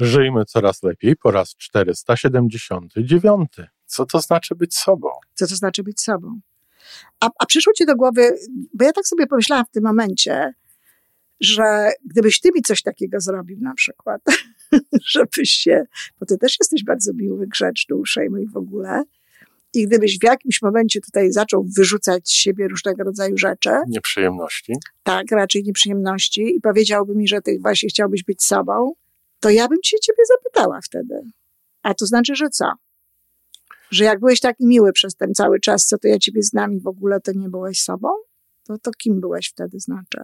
Żyjmy coraz lepiej po raz 479. Co to znaczy być sobą? Co to znaczy być sobą? A, a przyszło ci do głowy, bo ja tak sobie pomyślałam w tym momencie, że gdybyś ty mi coś takiego zrobił na przykład, żebyś się, bo ty też jesteś bardzo miły, grzeczny, uprzejmy i w ogóle, i gdybyś w jakimś momencie tutaj zaczął wyrzucać z siebie różnego rodzaju rzeczy. Nieprzyjemności. Tak, raczej nieprzyjemności i powiedziałby mi, że ty właśnie chciałbyś być sobą, to ja bym się ciebie zapytała wtedy. A to znaczy, że co? Że jak byłeś taki miły przez ten cały czas, co to ja ciebie z nami w ogóle, to nie byłeś sobą? To, to kim byłeś wtedy, znaczy?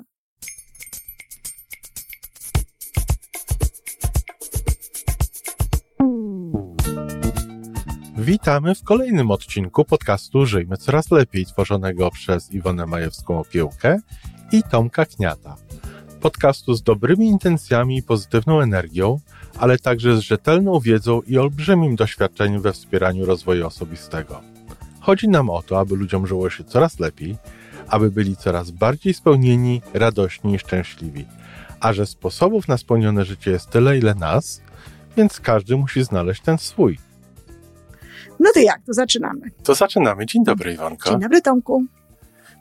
Witamy w kolejnym odcinku podcastu Żyjmy Coraz Lepiej, tworzonego przez Iwonę Majewską Opiełkę i Tomka Kniata. Podcastu z dobrymi intencjami i pozytywną energią, ale także z rzetelną wiedzą i olbrzymim doświadczeniem we wspieraniu rozwoju osobistego. Chodzi nam o to, aby ludziom żyło się coraz lepiej, aby byli coraz bardziej spełnieni, radośni i szczęśliwi. A że sposobów na spełnione życie jest tyle, ile nas, więc każdy musi znaleźć ten swój. No to jak, to zaczynamy. To zaczynamy. Dzień dobry, Iwonko. Dzień dobry, Tomku.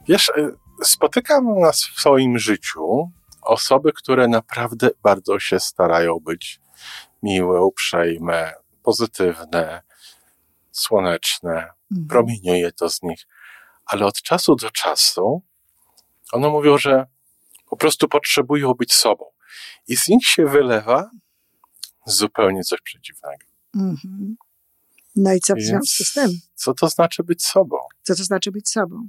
Wiesz, y, spotykam nas w swoim życiu osoby, które naprawdę bardzo się starają być miłe, uprzejme, pozytywne, słoneczne. Mhm. Promieniuje to z nich. Ale od czasu do czasu one mówią, że po prostu potrzebują być sobą. I z nich się wylewa zupełnie coś przeciwnego. Mhm. No i co w Więc związku z tym? Co to znaczy być sobą? Co to znaczy być sobą?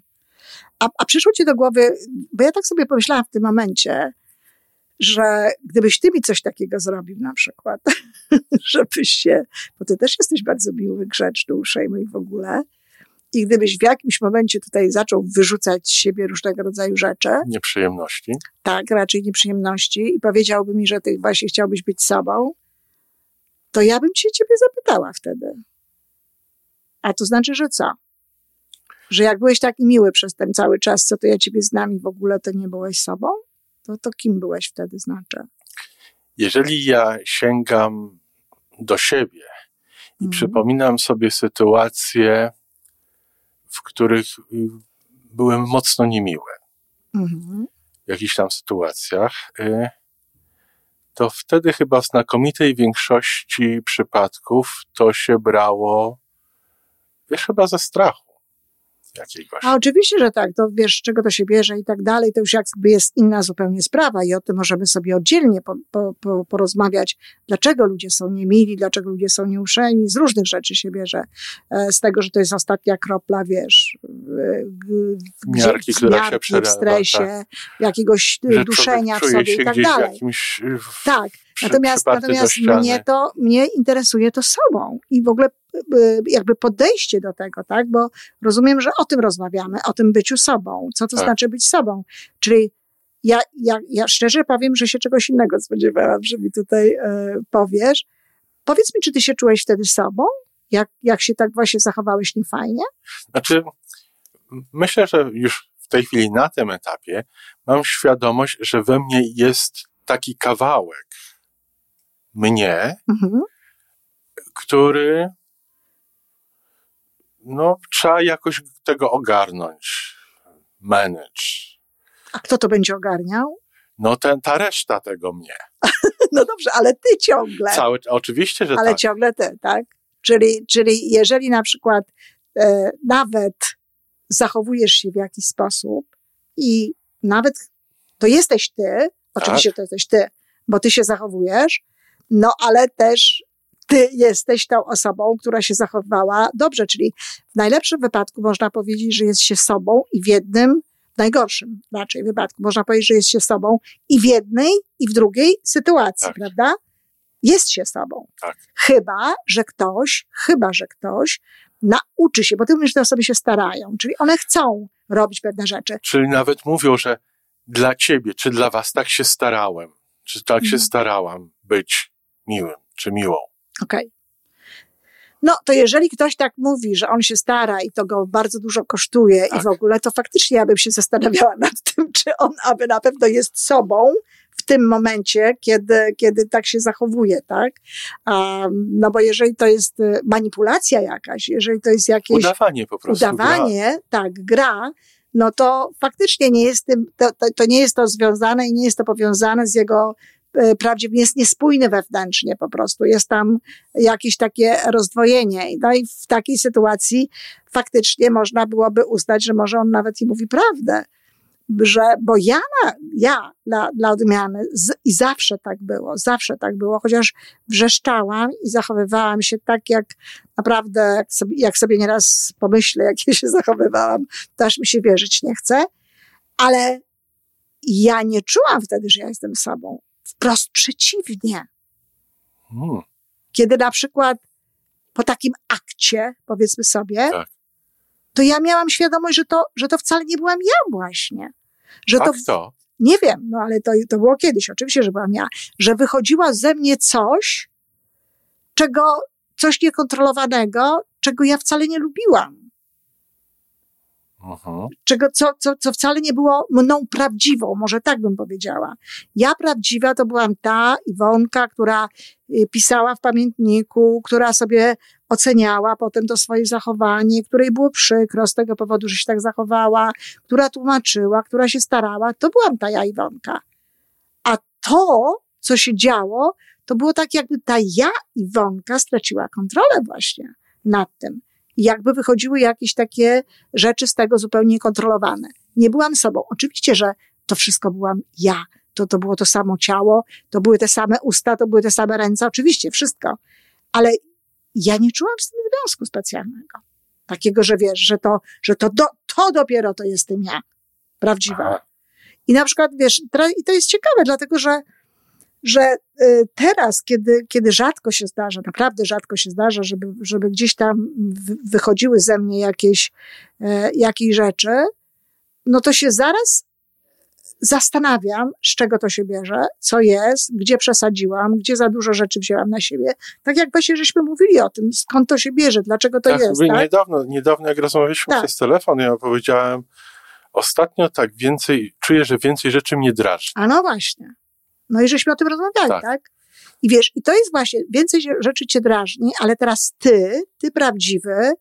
A, a przyszło ci do głowy, bo ja tak sobie pomyślałam w tym momencie, że gdybyś ty mi coś takiego zrobił na przykład, żebyś się, bo ty też jesteś bardzo miły, grzeczny, uprzejmy i w ogóle, i gdybyś w jakimś momencie tutaj zaczął wyrzucać z siebie różnego rodzaju rzeczy. Nieprzyjemności. Tak, raczej nieprzyjemności i powiedziałby mi, że ty właśnie chciałbyś być sobą, to ja bym się ciebie zapytała wtedy. A to znaczy, że co? Że jak byłeś taki miły przez ten cały czas, co to ja ciebie z nami w ogóle, to nie byłeś sobą? To, to kim byłeś wtedy, znaczy? Jeżeli ja sięgam do siebie i mhm. przypominam sobie sytuacje, w których y, byłem mocno niemiły, mhm. w jakichś tam sytuacjach, y, to wtedy chyba w znakomitej większości przypadków to się brało wiesz, chyba ze strachu jakiegoś. A oczywiście, że tak, to wiesz, z czego to się bierze i tak dalej, to już jakby jest inna zupełnie sprawa i o tym możemy sobie oddzielnie po, po, po, porozmawiać, dlaczego ludzie są niemili, dlaczego ludzie są nieuprzejmi, z różnych rzeczy się bierze, e, z tego, że to jest ostatnia kropla, wiesz, miarki, w, która się przelewa, w stresie, tak. jakiegoś że duszenia w sobie i tak dalej. Jakimś, w, tak, natomiast, natomiast mnie to, mnie interesuje to sobą i w ogóle Y, jakby podejście do tego, tak? Bo rozumiem, że o tym rozmawiamy, o tym byciu sobą. Co to tak. znaczy być sobą? Czyli ja, ja, ja szczerze powiem, że się czegoś innego spodziewałam, że mi tutaj e, powiesz. Powiedz mi, czy ty się czułeś wtedy sobą? Jak, jak się tak właśnie zachowałeś niefajnie? Znaczy, myślę, że już w tej chwili na tym etapie mam świadomość, że we mnie jest taki kawałek mnie, mhm. który no, trzeba jakoś tego ogarnąć, manage. A kto to będzie ogarniał? No ten, ta reszta tego mnie. no dobrze, ale ty ciągle. Cały, oczywiście, że ale tak. ciągle ty, tak? Czyli, czyli jeżeli na przykład e, nawet zachowujesz się w jakiś sposób i nawet to jesteś ty, oczywiście tak. to jesteś ty, bo ty się zachowujesz, no ale też ty jesteś tą osobą, która się zachowywała dobrze, czyli w najlepszym wypadku można powiedzieć, że jest się sobą i w jednym, w najgorszym raczej wypadku można powiedzieć, że jest się sobą i w jednej, i w drugiej sytuacji, tak. prawda? Jest się sobą. Tak. Chyba, że ktoś, chyba, że ktoś nauczy się, bo ty mówisz, że te osoby się starają, czyli one chcą robić pewne rzeczy. Czyli nawet mówią, że dla ciebie, czy dla was tak się starałem, czy tak się mhm. starałam być miłym, czy miłą. Okej. Okay. No, to jeżeli ktoś tak mówi, że on się stara i to go bardzo dużo kosztuje tak. i w ogóle, to faktycznie ja bym się zastanawiała nad tym, czy on aby na pewno jest sobą w w tym momencie, kiedy, kiedy tak się zachowuje, tak? Um, no bo jeżeli to jest y, manipulacja jakaś, jeżeli to jest jakieś... Udawanie po prostu. Udawanie, gra. tak, gra, no to faktycznie nie jest tym, to, to, to nie jest to związane i nie jest to powiązane z jego e, prawdziwym, jest niespójny wewnętrznie po prostu. Jest tam jakieś takie rozdwojenie. No i w takiej sytuacji faktycznie można byłoby uznać, że może on nawet i mówi prawdę że, bo ja, ja dla, dla odmiany z, i zawsze tak było, zawsze tak było, chociaż wrzeszczałam i zachowywałam się tak, jak naprawdę, jak sobie, jak sobie nieraz pomyślę, jak ja się zachowywałam, to aż mi się wierzyć nie chce, ale ja nie czułam wtedy, że ja jestem sobą. Wprost przeciwnie. Hmm. Kiedy na przykład po takim akcie, powiedzmy sobie, tak to ja miałam świadomość, że to, że to wcale nie byłam ja właśnie. Że A to, kto? Nie wiem, no ale to, to było kiedyś, oczywiście, że byłam ja, że wychodziła ze mnie coś, czego, coś niekontrolowanego, czego ja wcale nie lubiłam. Czego, co, co, co wcale nie było mną prawdziwą, może tak bym powiedziała. Ja prawdziwa to byłam ta Iwonka, która y, pisała w pamiętniku, która sobie oceniała potem to swoje zachowanie, której było przykro z tego powodu, że się tak zachowała, która tłumaczyła, która się starała. To byłam ta ja Iwonka. A to, co się działo, to było tak, jakby ta ja Iwonka straciła kontrolę właśnie nad tym jakby wychodziły jakieś takie rzeczy z tego zupełnie kontrolowane. Nie byłam sobą. Oczywiście, że to wszystko byłam ja. To, to było to samo ciało, to były te same usta, to były te same ręce, oczywiście, wszystko. Ale ja nie czułam z tym związku specjalnego. Takiego, że wiesz, że to, że to, do, to dopiero to jestem ja. Prawdziwa. I na przykład, wiesz, i to jest ciekawe, dlatego że że y, teraz, kiedy, kiedy rzadko się zdarza, naprawdę rzadko się zdarza, żeby, żeby gdzieś tam wychodziły ze mnie jakieś, e, jakieś rzeczy, no to się zaraz zastanawiam, z czego to się bierze, co jest, gdzie przesadziłam, gdzie za dużo rzeczy wzięłam na siebie. Tak jak właśnie żeśmy mówili o tym, skąd to się bierze, dlaczego to tak, jest. Tak? Niedawno, niedawno, jak rozmawialiśmy tak. przez telefon, ja powiedziałem, ostatnio tak więcej, czuję, że więcej rzeczy mnie drażni. A no właśnie. No i żeśmy o tym rozmawiali, tak. tak? I wiesz, i to jest właśnie, więcej rzeczy cię drażni, ale teraz ty, ty prawdziwy,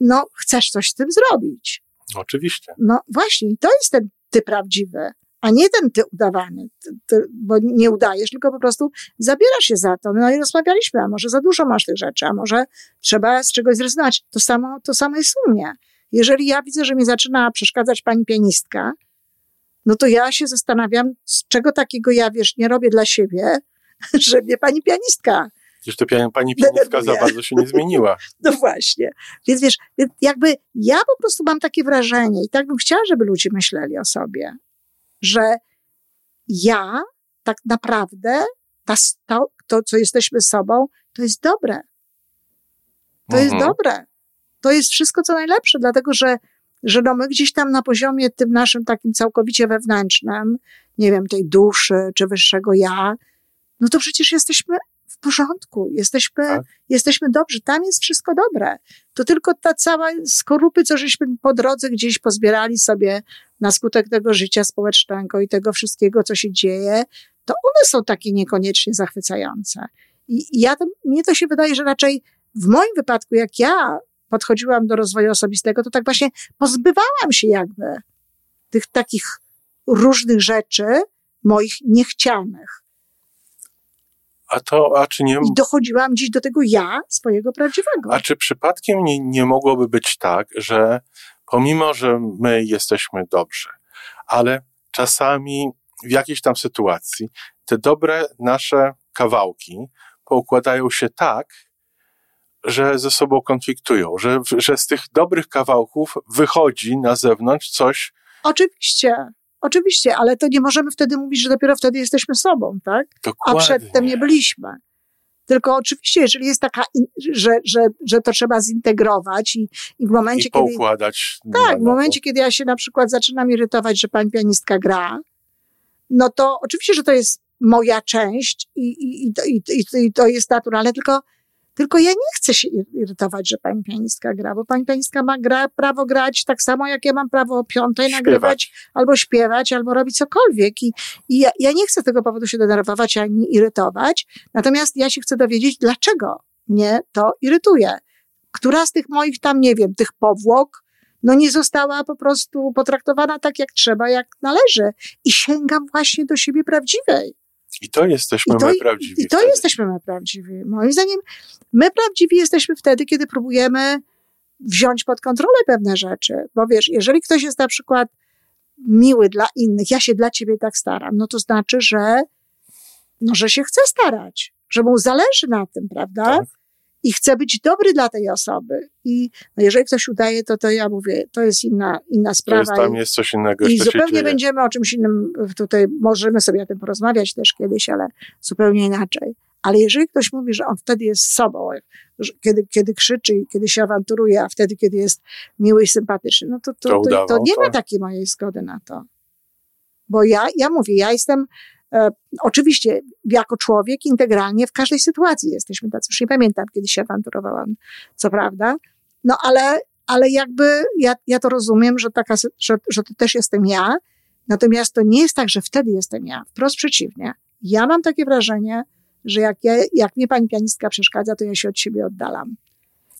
no chcesz coś z tym zrobić. Oczywiście. No właśnie, i to jest ten ty prawdziwy, a nie ten ty udawany, ty, ty, bo nie udajesz, tylko po prostu zabierasz się za to. No i rozmawialiśmy, a może za dużo masz tych rzeczy, a może trzeba z czegoś zrezygnować. To samo, to samo jest u mnie. Jeżeli ja widzę, że mi zaczyna przeszkadzać pani pianistka, no to ja się zastanawiam, z czego takiego ja, wiesz, nie robię dla siebie, że mnie pani pianistka. Przecież to pani pianistka za bardzo się nie zmieniła. No właśnie. Więc wiesz, jakby ja po prostu mam takie wrażenie i tak bym chciała, żeby ludzie myśleli o sobie, że ja tak naprawdę ta, to, to, co jesteśmy sobą, to jest dobre. To mhm. jest dobre. To jest wszystko, co najlepsze, dlatego że że no my gdzieś tam na poziomie tym naszym takim całkowicie wewnętrznym, nie wiem, tej duszy czy wyższego ja, no to przecież jesteśmy w porządku, jesteśmy, tak. jesteśmy dobrzy, tam jest wszystko dobre. To tylko ta cała skorupy, co żeśmy po drodze gdzieś pozbierali sobie na skutek tego życia społecznego i tego wszystkiego, co się dzieje, to one są takie niekoniecznie zachwycające. I, i ja to, mnie to się wydaje, że raczej w moim wypadku, jak ja podchodziłam do rozwoju osobistego, to tak właśnie pozbywałam się jakby tych takich różnych rzeczy moich niechcianych. A to, a czy nie... I dochodziłam dziś do tego ja, swojego prawdziwego. A czy przypadkiem nie, nie mogłoby być tak, że pomimo, że my jesteśmy dobrzy, ale czasami w jakiejś tam sytuacji te dobre nasze kawałki poukładają się tak, że ze sobą konfliktują, że, że z tych dobrych kawałków wychodzi na zewnątrz coś. Oczywiście, oczywiście, ale to nie możemy wtedy mówić, że dopiero wtedy jesteśmy sobą, tak? Dokładnie. A przedtem nie byliśmy. Tylko oczywiście, jeżeli jest taka, że, że, że to trzeba zintegrować i, i w momencie, I poukładać kiedy. Tak, w momencie, kiedy ja się na przykład zaczynam irytować, że pani pianistka gra, no to oczywiście, że to jest moja część i, i, i, i, i to jest naturalne, tylko Tylko ja nie chcę się irytować, że pani pianistka gra, bo pani pianistka ma gra, prawo grać tak samo, jak ja mam prawo o piątej śpiewać. nagrywać, albo śpiewać, albo robić cokolwiek. I, i ja, ja nie chcę z tego powodu się denerwować ani irytować. Natomiast ja się chcę dowiedzieć, dlaczego mnie to irytuje. Która z tych moich tam, nie wiem, tych powłok, no nie została po prostu potraktowana tak, jak trzeba, jak należy. I sięgam właśnie do siebie prawdziwej. I to jesteśmy I to, my prawdziwi. I to wtedy. jesteśmy my prawdziwi. Moim zdaniem, my prawdziwi jesteśmy wtedy, kiedy próbujemy wziąć pod kontrolę pewne rzeczy. Bo wiesz, jeżeli ktoś jest na przykład miły dla innych, ja się dla ciebie tak staram, no to znaczy, że, no, że się chce starać, że mu zależy na tym, prawda? Tak i chcę być dobry dla tej osoby. I no jeżeli ktoś udaje, to, to ja mówię, to jest inna, inna sprawa. To jest, tam jest coś innego. I zupełnie będziemy o czymś innym tutaj, możemy sobie o tym porozmawiać też kiedyś, ale zupełnie inaczej. Ale jeżeli ktoś mówi, że on wtedy jest sobą, kiedy, kiedy krzyczy i kiedy się awanturuje, a wtedy, kiedy jest miły i sympatyczny, no to, to, to, to, to nie ma takiej mojej zgody na to. Bo ja, ja mówię, ja jestem oczywiście, jako człowiek, integralnie w każdej sytuacji jesteśmy tacy. Już nie pamiętam, kiedy się awanturowałam, co prawda. No ale, ale jakby ja, ja to rozumiem, że, taka, że, że to też jestem ja. Natomiast to nie jest tak, że wtedy jestem ja. Wprost przeciwnie. Ja mam takie wrażenie, że jak, ja, jak mnie pani pianistka przeszkadza, to ja się od siebie oddalam.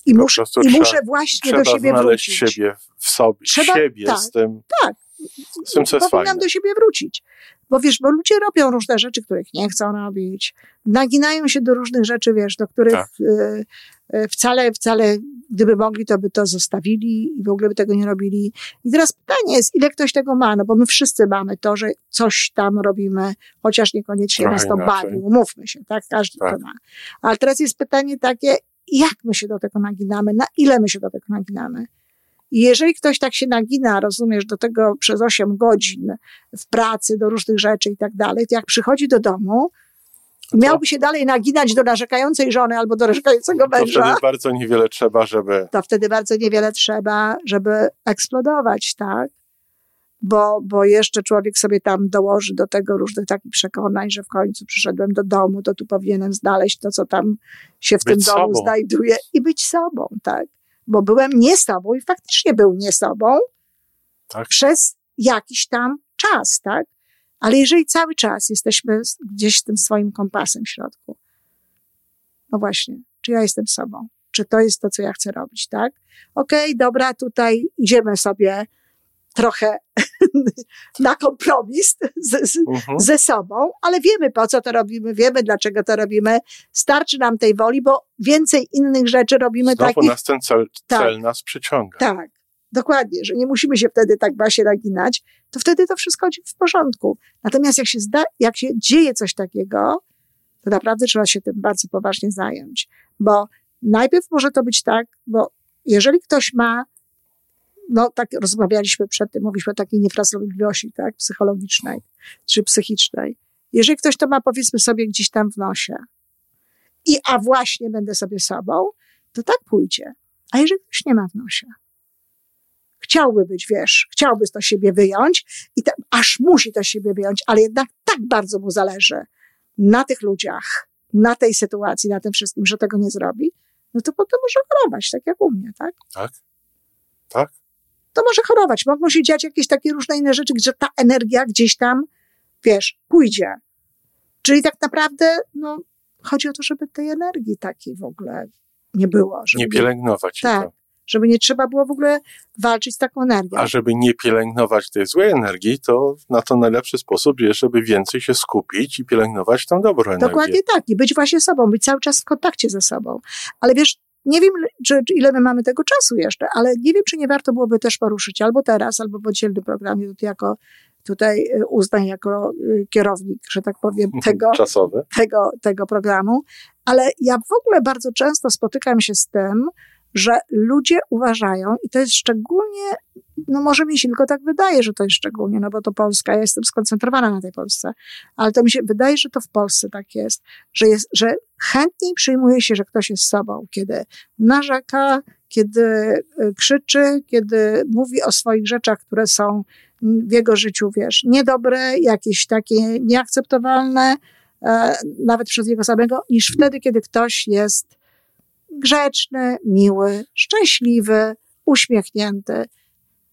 I, muszę, i muszę właśnie do siebie wrócić. siebie w sobie, trzeba, siebie tak, z tym. Tak, z tym, co powinnam do siebie wrócić. Bo wiesz, bo ludzie robią różne rzeczy, których nie chcą robić. Naginają się do różnych rzeczy, wiesz, do których tak. y, y, wcale, wcale, gdyby mogli, to by to zostawili i w ogóle by tego nie robili. I teraz pytanie jest, ile ktoś tego ma? No bo my wszyscy mamy to, że coś tam robimy, chociaż niekoniecznie Trochę nas to inaczej. bawi. Umówmy się, tak? Każdy tak. to ma. Ale teraz jest pytanie takie, jak my się do tego naginamy? Na ile my się do tego naginamy? I jeżeli ktoś tak się nagina, rozumiesz, do tego przez 8 godzin w pracy, do różnych rzeczy i tak dalej, to jak przychodzi do domu, miałby się dalej naginać do narzekającej żony albo do narzekającego męża. To wtedy bardzo niewiele trzeba, żeby... To wtedy bardzo niewiele trzeba, żeby eksplodować, tak? Bo, bo jeszcze człowiek sobie tam dołoży do tego różnych takich przekonań, że w końcu przyszedłem do domu, to tu powinienem znaleźć to, co tam się w być tym sobą. domu znajduje i być sobą, tak? Bo byłem nie sobą i faktycznie był nie sobą tak. przez jakiś tam czas, tak? Ale jeżeli cały czas jesteśmy gdzieś tym swoim kompasem w środku, no właśnie, czy ja jestem sobą? Czy to jest to, co ja chcę robić, tak? Okej, okay, dobra, tutaj idziemy sobie trochę na kompromis z, z, uh-huh. ze sobą, ale wiemy po co to robimy, wiemy dlaczego to robimy. Starczy nam tej woli, bo więcej innych rzeczy robimy Znowu takich. nas ten cel, tak, cel nas przyciąga. Tak, dokładnie, że nie musimy się wtedy tak właśnie naginać, to wtedy to wszystko chodzi w porządku. Natomiast jak się, zda, jak się dzieje coś takiego, to naprawdę trzeba się tym bardzo poważnie zająć, bo najpierw może to być tak, bo jeżeli ktoś ma no tak rozmawialiśmy przed tym, mówiliśmy o takiej niefrasobliwości, tak, psychologicznej czy psychicznej. Jeżeli ktoś to ma, powiedzmy sobie, gdzieś tam w nosie i a właśnie będę sobie sobą, to tak pójdzie. A jeżeli ktoś nie ma w nosie, chciałby być, wiesz, chciałby to siebie wyjąć i aż musi to siebie wyjąć, ale jednak tak bardzo mu zależy na tych ludziach, na tej sytuacji, na tym wszystkim, że tego nie zrobi, no to potem może chorować, tak jak u mnie, tak? Tak. Tak to może chorować. Mogą się dziać jakieś takie różne inne rzeczy, gdzie ta energia gdzieś tam, wiesz, pójdzie. Czyli tak naprawdę, no, chodzi o to, żeby tej energii takiej w ogóle nie było. Żeby nie pielęgnować. Tak. Żeby nie trzeba było w ogóle walczyć z taką energią. A żeby nie pielęgnować tej złej energii, to na to najlepszy sposób jest, żeby więcej się skupić i pielęgnować tą dobrą energię. Dokładnie tak. I być właśnie sobą, być cały czas w kontakcie ze sobą. Ale wiesz, nie wiem, czy, czy, ile my mamy tego czasu jeszcze, ale nie wiem, czy nie warto byłoby też poruszyć albo teraz, albo w oddzielnym programie, jako tutaj y, uznań jako y, kierownik, że tak powiem, tego, tego, tego programu. Ale ja w ogóle bardzo często spotykam się z tym, że ludzie uważają, i to jest szczególnie, no może mi się tylko tak wydaje, że to jest szczególnie, no bo to Polska, ja jestem skoncentrowana na tej Polsce, ale to mi się wydaje, że to w Polsce tak jest, że, jest, że chętniej przyjmuje się, że ktoś jest sobą, kiedy narzeka, kiedy y, krzyczy, kiedy mówi o swoich rzeczach, które są w jego życiu, wiesz, niedobre, jakieś takie nieakceptowalne, e, nawet przez jego samego, niż wtedy, kiedy ktoś jest grzeczny, miły, szczęśliwy, uśmiechnięty,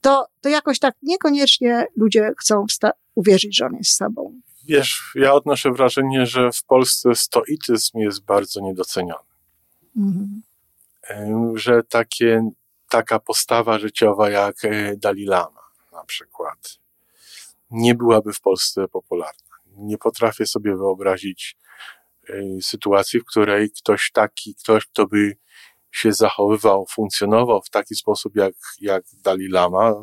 to, to jakoś tak niekoniecznie ludzie chcą uwierzyć, że on jest sobą. Wiesz, ja odnoszę wrażenie, że w Polsce stoicyzm jest bardzo niedoceniony. Mhm. Że takie, taka postawa życiowa jak e, Dalai Lama na przykład nie byłaby w Polsce popularna. Nie potrafię sobie wyobrazić sytuacji, w której ktoś taki, ktoś, kto by się zachowywał, funkcjonował w taki sposób jak, jak Dalai Lama,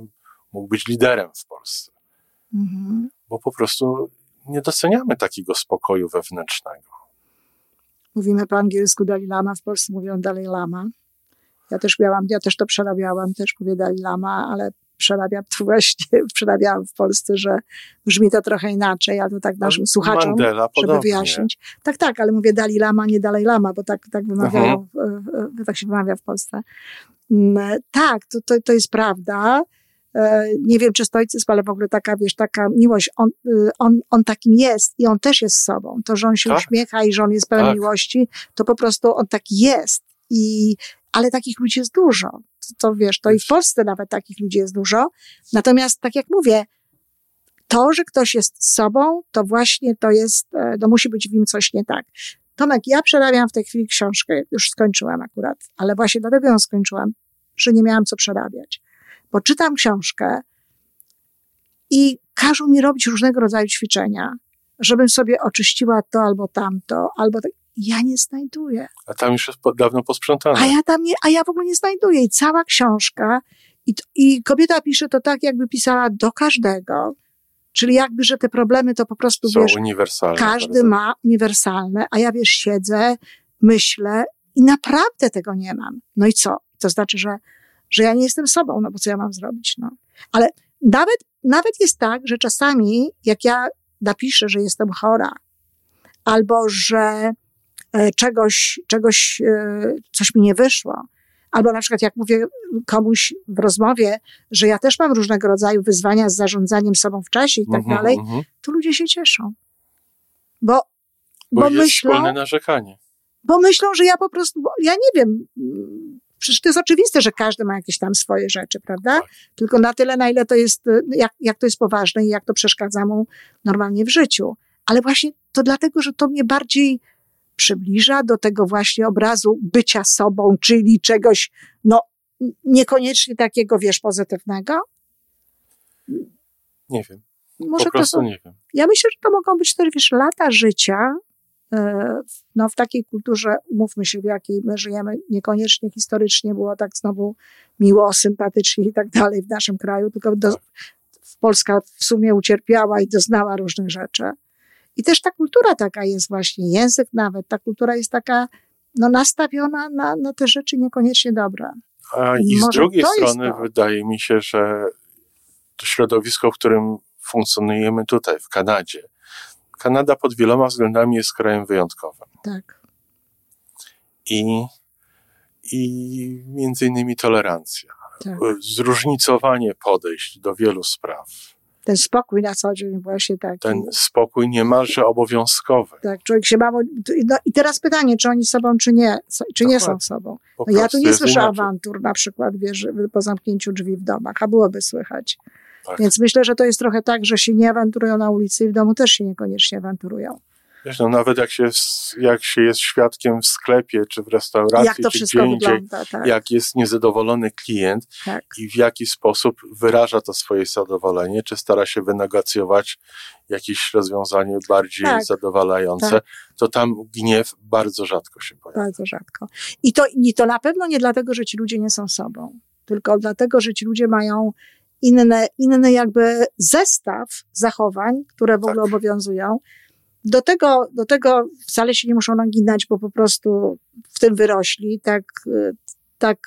mógł być liderem w Polsce. Mhm. Bo po prostu nie doceniamy takiego spokoju wewnętrznego. Mówimy po angielsku Dalai Lama, w Polsce mówią Dalai Lama. Ja też miałam, ja też to przerabiałam, też mówię Dalai Lama, ale przerabiam to właśnie, przerabiałam w Polsce, że brzmi to trochę inaczej, ale to tak naszym słuchaczom, Mandela, żeby wyjaśnić. Tak, tak, ale mówię Dalai Lama, nie Dalai Lama, bo tak, tak wymawiają, uh-huh. tak się wymawia w Polsce. Mm, tak, to, to, to jest prawda. E, nie wiem, czy stoicyzm, ale w ogóle taka, wiesz, taka miłość, on, y, on, on takim jest i on też jest sobą. To, że on się tak. uśmiecha i że on jest pełen tak. miłości, to po prostu on taki jest. I, ale takich ludzi jest dużo. To, to wiesz, to i w Polsce nawet takich ludzi jest dużo. Natomiast, tak jak mówię, to, że ktoś jest sobą, to właśnie to jest, e, to musi być w nim coś nie tak. Tomek, ja przerabiam w tej chwili książkę, już skończyłam akurat, ale właśnie dlatego ją skończyłam, że nie miałam co przerabiać bo czytam książkę i każą mi robić różnego rodzaju ćwiczenia, żebym sobie oczyściła to albo tamto, albo Ja nie znajduję. A tam już jest dawno posprzątane. A ja tam nie, a ja w ogóle nie znajduję. I cała książka, i, i kobieta pisze to tak, jakby pisała do każdego. Czyli jakby, że te problemy to po prostu, Są wiesz, uniwersalne. każdy bardzo. ma uniwersalne, a ja wiesz, siedzę, myślę i naprawdę tego nie mam. No i co? To znaczy, że że ja nie jestem sobą, no bo co ja mam zrobić, no. Ale nawet, nawet jest tak, że czasami, jak ja napiszę, że jestem chora, albo że czegoś, czegoś, e, coś mi nie wyszło, albo na przykład jak mówię komuś w rozmowie, że ja też mam różnego rodzaju wyzwania z zarządzaniem sobą w czasie i tak mhm, dalej, mhm. to ludzie się cieszą. Bo, bo, bo jest myślą, narzekanie. Bo myślą, że ja po prostu, ja nie wiem, Przecież to jest oczywiste, że każdy ma jakieś tam swoje rzeczy, prawda? Tak. Tylko na tyle, na ile to jest, jak, jak to jest poważne i jak to przeszkadza mu normalnie w życiu. Ale właśnie to dlatego, że to mnie bardziej przybliża do tego właśnie obrazu bycia sobą, czyli czegoś, no, niekoniecznie takiego, wiesz, pozytywnego. Nie wiem. Może po prostu są, nie wiem. Ja myślę, że to mogą być też, wiesz, lata życia, E, no, w takiej kulturze, umówmy się, w jakiej my żyjemy, niekoniecznie historycznie było tak znowu miło, sympatycznie i tak dalej w naszym kraju, tylko do, Polska w sumie ucierpiała i doznała różnych rzeczy. I też ta kultura taka jest właśnie, język nawet, ta kultura jest taka no, nastawiona na, na te rzeczy niekoniecznie dobre. A i, z drugiej strony wydaje mi się, że to środowisko, w którym funkcjonujemy tutaj, w Kanadzie, Kanada pod wieloma względami jest krajem wyjątkowym. Tak. I, i między innymi tolerancja, tak. zróżnicowanie podejść do wielu spraw. Ten spokój na co dzień właśnie taki. Ten spokój niemalże obowiązkowy. Tak, człowiek się ma... No i teraz pytanie, czy oni sobą, czy nie, czy nie są sobą. No ja tu nie słyszę awantur, na przykład, wiesz, po zamknięciu drzwi w domach, a byłoby słychać. Tak. Więc myślę, że to jest trochę tak, że się nie awanturują na ulicy i w domu też się niekoniecznie awanturują. Wiesz, no nawet jak się, jak się jest świadkiem w sklepie, czy w restauracji, jak to czy gdzie indziej, tak. jak jest niezadowolony klient tak. i w jaki sposób wyraża to swoje zadowolenie, czy stara się wynegocjować jakieś rozwiązanie bardziej tak. zadowalające, tak. to tam gniew bardzo rzadko się pojawia. Bardzo rzadko. I to, I to na pewno nie dlatego, że ci ludzie nie są sobą, tylko dlatego, że ci ludzie mają inne, inny jakby zestaw zachowań, które w ogóle tak. obowiązują. Do tego, do tego wcale się nie muszą naginać, bo po prostu w tym wyrośli, tak, tak,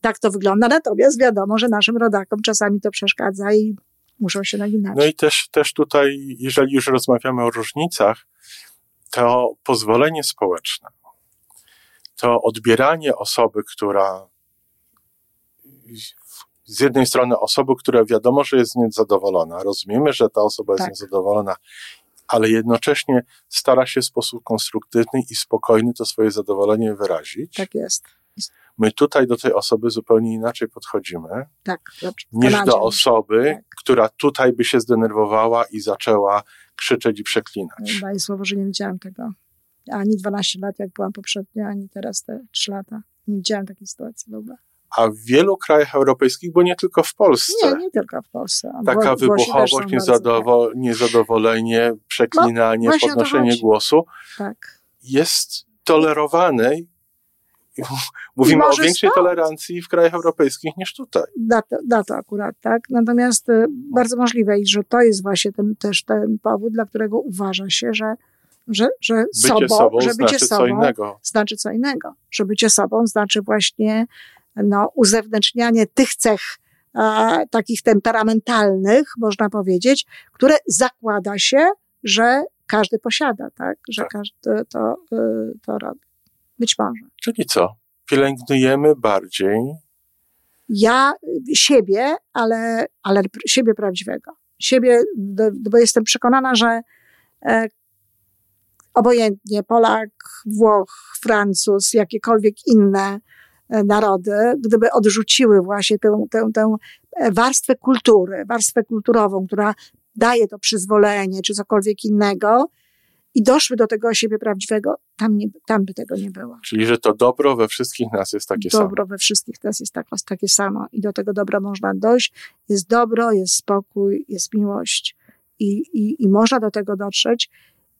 tak to wygląda. Natomiast wiadomo, że naszym rodakom czasami to przeszkadza i muszą się naginać. No i też, też tutaj, jeżeli już rozmawiamy o różnicach, to pozwolenie społeczne, to odbieranie osoby, która z jednej strony osoby, która wiadomo, że jest niezadowolona, rozumiemy, że ta osoba jest tak. niezadowolona, ale jednocześnie stara się w sposób konstruktywny i spokojny to swoje zadowolenie wyrazić. Tak jest. My tutaj do tej osoby zupełnie inaczej podchodzimy Tak, niż do osoby, Tak. która tutaj by się zdenerwowała i zaczęła krzyczeć i przeklinać. Daję słowo, że nie widziałam tego. Ani 12 lat, jak byłam poprzednio, ani teraz te 3 lata. Nie widziałam takiej sytuacji w ogóle. A w wielu krajach europejskich, bo nie tylko w Polsce, Nie, nie tylko w Polsce. taka są wybuchowość, niezadowolenie, przeklinanie, No, podnoszenie głosu Tak. jest tolerowane. Mówimy o większej stąd. tolerancji w krajach europejskich niż tutaj. Da to, to akurat, tak. Natomiast y, bardzo możliwe, i że to jest właśnie ten, też ten powód, dla którego uważa się, że, że, że Bycie sobą, sobą że bycie znaczy sobą co innego. znaczy co innego. Że bycie sobą znaczy właśnie no, uzewnętrznianie tych cech e, takich temperamentalnych, można powiedzieć, które zakłada się, że każdy posiada, tak? Że Tak. każdy to, y, to robi. Być może. Czyli co? Pielęgnujemy bardziej ja siebie, ale, ale siebie prawdziwego. Siebie, bo jestem przekonana, że e, obojętnie Polak, Włoch, Francuz, jakiekolwiek inne narody, gdyby odrzuciły właśnie tę, tę, tę e, warstwę kultury, warstwę kulturową, która daje to przyzwolenie, czy cokolwiek innego, i doszły do tego siebie prawdziwego, tam, nie, tam by tego nie było Czyli, że to dobro we wszystkich nas jest takie samo. dobro we wszystkich nas jest tak, takie samo i do tego dobra można dojść. Jest dobro, jest spokój, jest miłość i, i, i można do tego dotrzeć.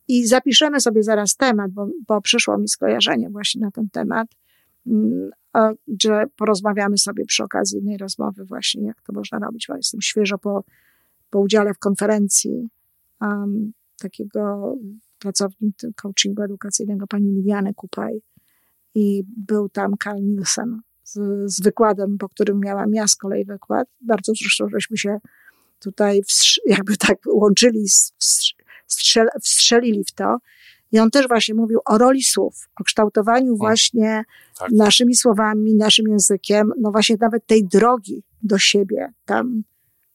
I zapiszemy sobie zaraz temat, bo, bo przyszło mi skojarzenie właśnie na ten temat, że porozmawiamy sobie przy okazji jednej rozmowy właśnie, jak to można robić, bo jestem świeżo po, po udziale w konferencji um, takiego pracownika coachingu edukacyjnego pani Liliany Kupaj, i był tam Carl Nielsen z, z wykładem, po którym miałam ja z kolei wykład. Bardzo zresztą, żeśmy się tutaj jakby tak łączyli, wstrz- wstrzel- wstrzelili w to. I on też właśnie mówił o roli słów, o kształtowaniu właśnie tak. naszymi słowami, naszym językiem, no właśnie nawet tej drogi do siebie tam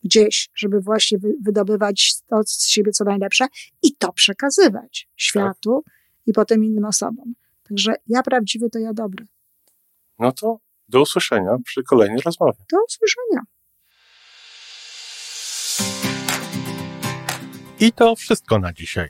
gdzieś, żeby właśnie wy- wydobywać to z siebie co najlepsze i to przekazywać światu i potem innym osobom. Także ja prawdziwy to ja dobry. No to do usłyszenia przy kolejnej rozmowie. Do usłyszenia. I to wszystko na dzisiaj.